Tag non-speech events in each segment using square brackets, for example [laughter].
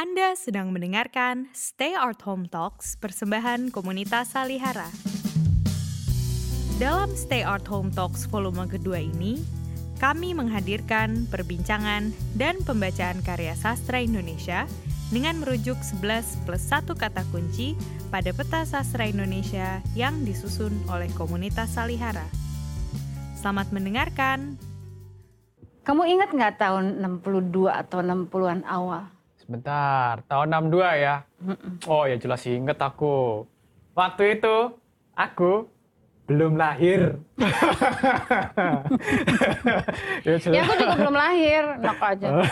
Anda sedang mendengarkan Stay Art Home Talks persembahan komunitas Salihara. Dalam Stay Art Home Talks volume kedua ini, kami menghadirkan perbincangan dan pembacaan karya sastra Indonesia dengan merujuk 11 plus 1 kata kunci pada peta sastra Indonesia yang disusun oleh komunitas Salihara. Selamat mendengarkan. Kamu ingat nggak tahun 62 atau 60-an awal? Sebentar, tahun 62 ya? Oh ya jelas inget aku. Waktu itu aku belum lahir. [laughs] ya, Ya aku juga belum lahir, nok aja.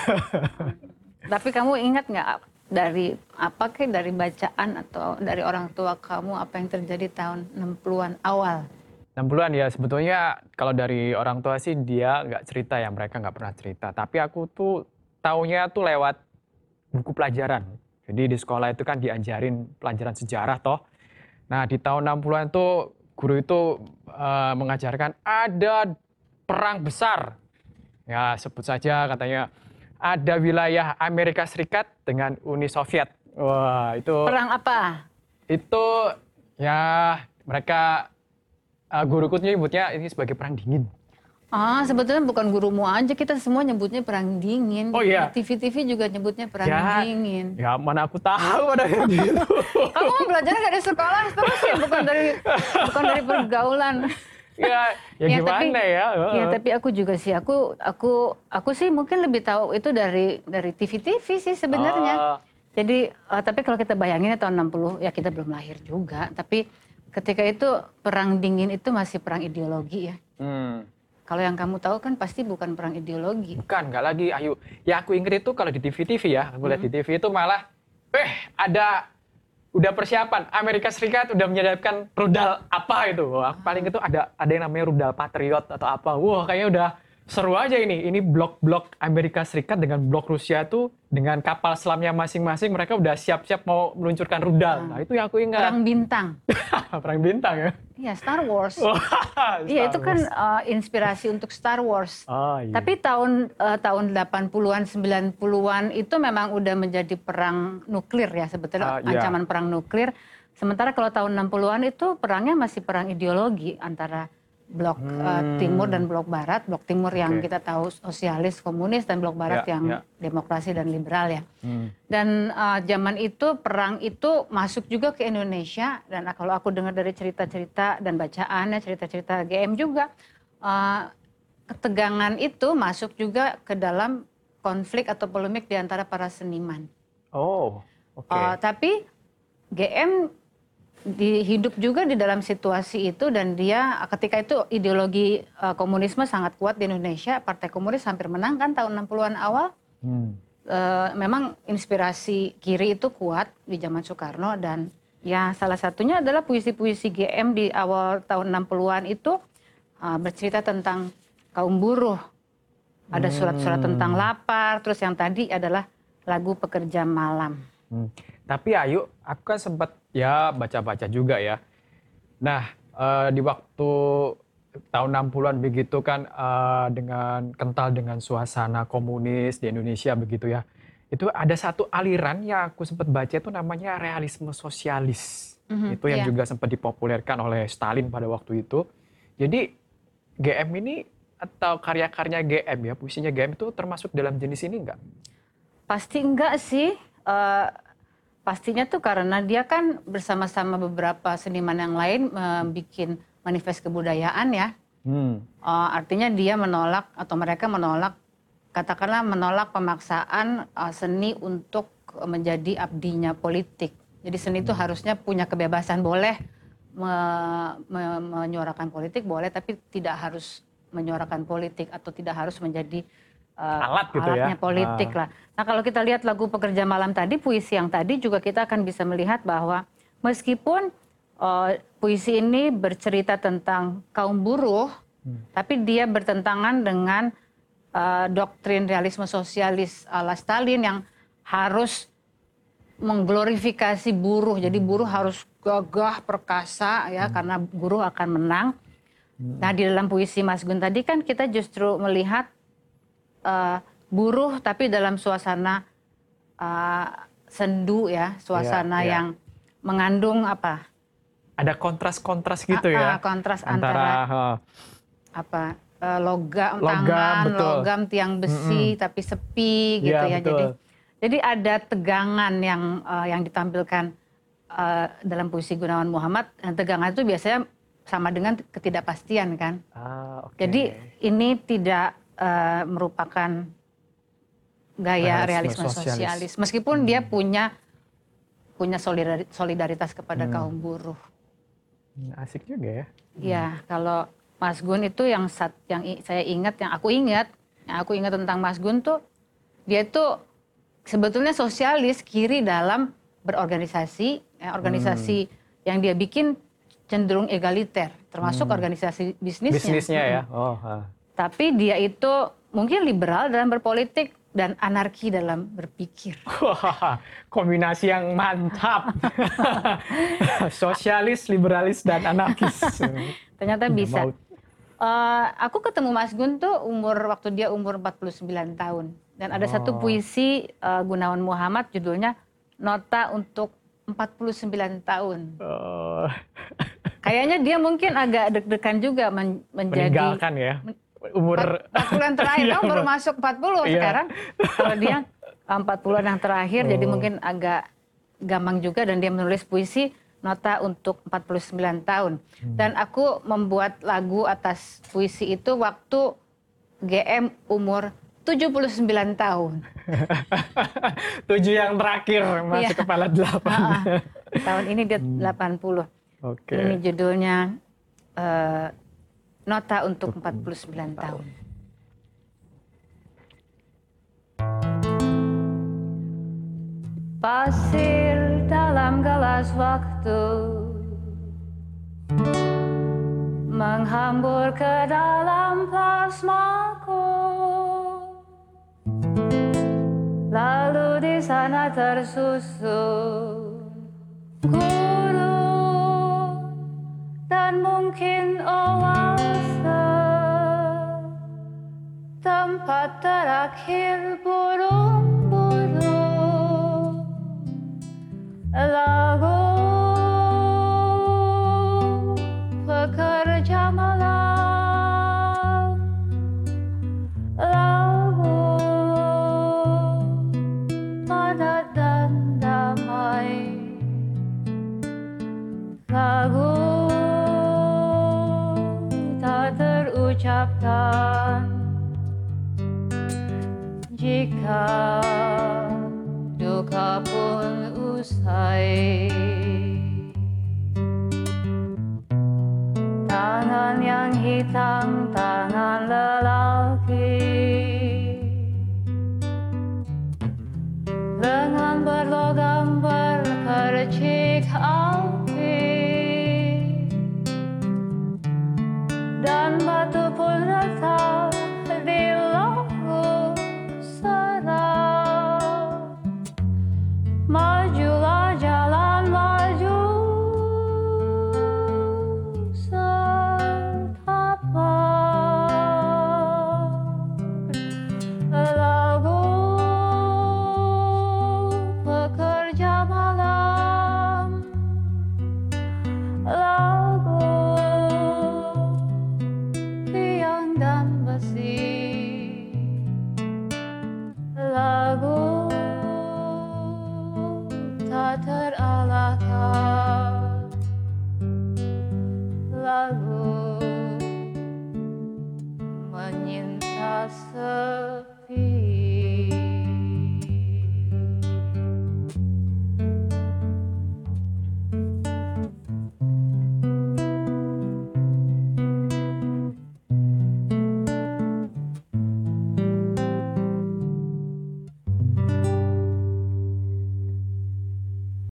[laughs] Tapi kamu ingat nggak dari apa kayak dari bacaan atau dari orang tua kamu apa yang terjadi tahun 60-an awal? 60-an ya sebetulnya kalau dari orang tua sih dia nggak cerita ya mereka nggak pernah cerita. Tapi aku tuh taunya tuh lewat buku pelajaran. Jadi di sekolah itu kan diajarin pelajaran sejarah toh. Nah di tahun 60-an tuh guru itu uh, mengajarkan ada perang besar. Ya sebut saja katanya ada wilayah Amerika Serikat dengan Uni Soviet. Wah itu. Perang apa? Itu ya mereka uh, guruku nyebutnya ini sebagai perang dingin. Ah, sebetulnya bukan gurumu aja, kita semua nyebutnya perang dingin. Oh iya. TV-TV juga nyebutnya perang Ya, dingin. Ya mana aku tahu ada yang [laughs] gitu. Kamu mau belajar di sekolah terus ya, bukan dari bukan dari pergaulan. ya, ya, Ya, gimana tapi- ya? Ya, tapi aku juga sih, aku aku aku sih mungkin lebih tahu itu dari dari TV-TV sih sebenarnya. Oh, Jadi eh, tapi kalau kita bayangin ya tahun 60 ya kita belum lahir juga, tapi ketika itu perang dingin itu masih perang ideologi ya. hmm. Kalau yang kamu tahu kan pasti bukan perang ideologi. Bukan, nggak lagi Ayu. Ya aku inget itu kalau di TV-TV ya, aku lihat di Hmm. TV itu malah, eh ada udah persiapan Amerika Serikat udah menyiapkan rudal apa itu. Wah, paling itu ada ada yang namanya rudal Patriot atau apa. Wah, kayaknya udah seru aja ini. Ini blok-blok Amerika Serikat dengan blok Rusia tuh dengan kapal selamnya masing-masing mereka udah siap-siap mau meluncurkan rudal. Nah, itu yang aku ingat. Perang bintang. [laughs] Perang bintang ya. Iya, Star Wars. [laughs] Iya, itu kan eh, inspirasi untuk Star Wars. Oh, iya. Tapi tahun eh, tahun 80-an 90-an itu memang udah menjadi perang nuklir ya sebetulnya Ah, iya. ancaman perang nuklir. Sementara kalau tahun 60-an itu perangnya masih perang ideologi antara blok Hmm. timur dan blok barat. Blok timur yang Oke. kita tahu sosialis komunis dan blok barat Ya, yang ya. demokrasi dan liberal ya. Hmm. Dan uh, zaman itu perang itu masuk juga ke Indonesia dan kalau aku dengar dari cerita-cerita dan bacaannya cerita-cerita GM juga uh, ketegangan itu masuk juga ke dalam konflik atau polemik di antara para seniman. Oh, oke. Uh, tapi GM hidup juga di dalam situasi itu dan dia ketika itu ideologi uh, komunisme sangat kuat di Indonesia. Partai Komunis hampir menang kan tahun 60-an awal Hmm. eh, memang inspirasi kiri itu kuat di zaman Soekarno dan ya salah satunya adalah puisi-puisi GM di awal tahun 60-an itu eh, bercerita tentang kaum buruh. Ada surat-surat tentang lapar, terus yang tadi adalah lagu pekerja malam. Hmm. Tapi Ayu, aku kan sempat ya baca-baca juga ya. Nah, eh, di waktu tahun 60-an begitu kan eh, dengan kental dengan suasana komunis di Indonesia begitu ya. Itu ada satu aliran yang aku sempat baca itu namanya realisme sosialis. Mhm, itu yang iya. juga sempat dipopulerkan oleh Stalin pada waktu itu. Jadi GM ini atau karya-karya GM ya, puisinya GM itu termasuk dalam jenis ini enggak? Pasti enggak sih. Eh, pastinya tuh karena dia kan bersama-sama beberapa seniman yang lain bikin manifest kebudayaan ya. Hmm. Uh, artinya dia menolak atau mereka menolak katakanlah menolak pemaksaan uh, seni untuk menjadi abdinya politik. Jadi seni itu harusnya punya kebebasan boleh me- me- menyuarakan politik boleh tapi tidak harus menyuarakan politik atau tidak harus menjadi uh, Alat gitu ya. alatnya politik lah. Nah kalau kita lihat lagu pekerja malam tadi puisi yang tadi juga kita akan bisa melihat bahwa meskipun uh, puisi ini bercerita tentang kaum buruh, tapi dia bertentangan dengan uh, doktrin realisme sosialis ala Stalin yang harus mengglorifikasi buruh. Jadi buruh harus gagah perkasa ya karena buruh akan menang. Nah di dalam puisi Mas Gun tadi kan kita justru melihat uh, buruh tapi dalam suasana uh, sendu ya, suasana Iya, iya. yang mengandung apa? Ada kontras-kontras gitu Ah, ya. ah, kontras antara antara eh, apa? eh, logam, Logam, tangan, betul. logam tiang besi tapi sepi gitu Iya, ya. Jadi betul. jadi ada tegangan yang eh, yang ditampilkan eh, dalam puisi Gunawan Muhammad. Dan tegangan itu biasanya sama dengan ketidakpastian kan. ah, oke. Jadi ini tidak eh, merupakan gaya Realisme realisme, sosialis. sosialis. Meskipun dia punya punya solidari- solidaritas kepada Hmm. kaum buruh. Hmm, asik juga ya. Ya, kalau Mas Gun itu yang sat, yang i- saya ingat, yang aku ingat, yang aku ingat tentang Mas Gun tuh dia tuh sebetulnya sosialis kiri dalam berorganisasi, ya, organisasi yang dia bikin cenderung egaliter, termasuk organisasi bisnisnya. Bisnisnya ya. Mm. Oh, ah. Tapi dia itu mungkin liberal dalam berpolitik dan anarki dalam berpikir. Wah, [laughs] kombinasi yang mantap. [laughs] Sosialis, liberalis, dan anarkis. Ternyata bisa. Eh, aku ketemu Mas Gun tuh umur waktu dia umur 49 tahun dan ada satu Oh. puisi eh, Gunawan Muhammad judulnya Nota untuk 49 tahun. Oh, Kayaknya dia mungkin agak deg-degan juga men- menjadi meninggalkan ya. Umur 40 yang terakhir [laughs] Iya, kan baru masuk 40 Iya. sekarang. Kalau dia [laughs] 40 yang terakhir jadi Oh. mungkin agak gampang juga dan dia menulis puisi nota untuk 49 tahun. Hmm. Dan aku membuat lagu atas puisi itu waktu GM umur 79 tahun. [laughs] tujuh yang terakhir masuk Iya. kepala delapan. Ah, tahun ini dia 80. Oke. Ini judulnya eh, Nota untuk 49 tahun. Pasir dalam gelas waktu menghambur ke dalam plasmaku. Lalu di sana tersusun gurun dan mungkin oase tempat terakhir burung-burung lagu duka pun usai. Tangan yang hitam tangan lelaki. Lengan berlogam berkercik api. Dan batu pun retak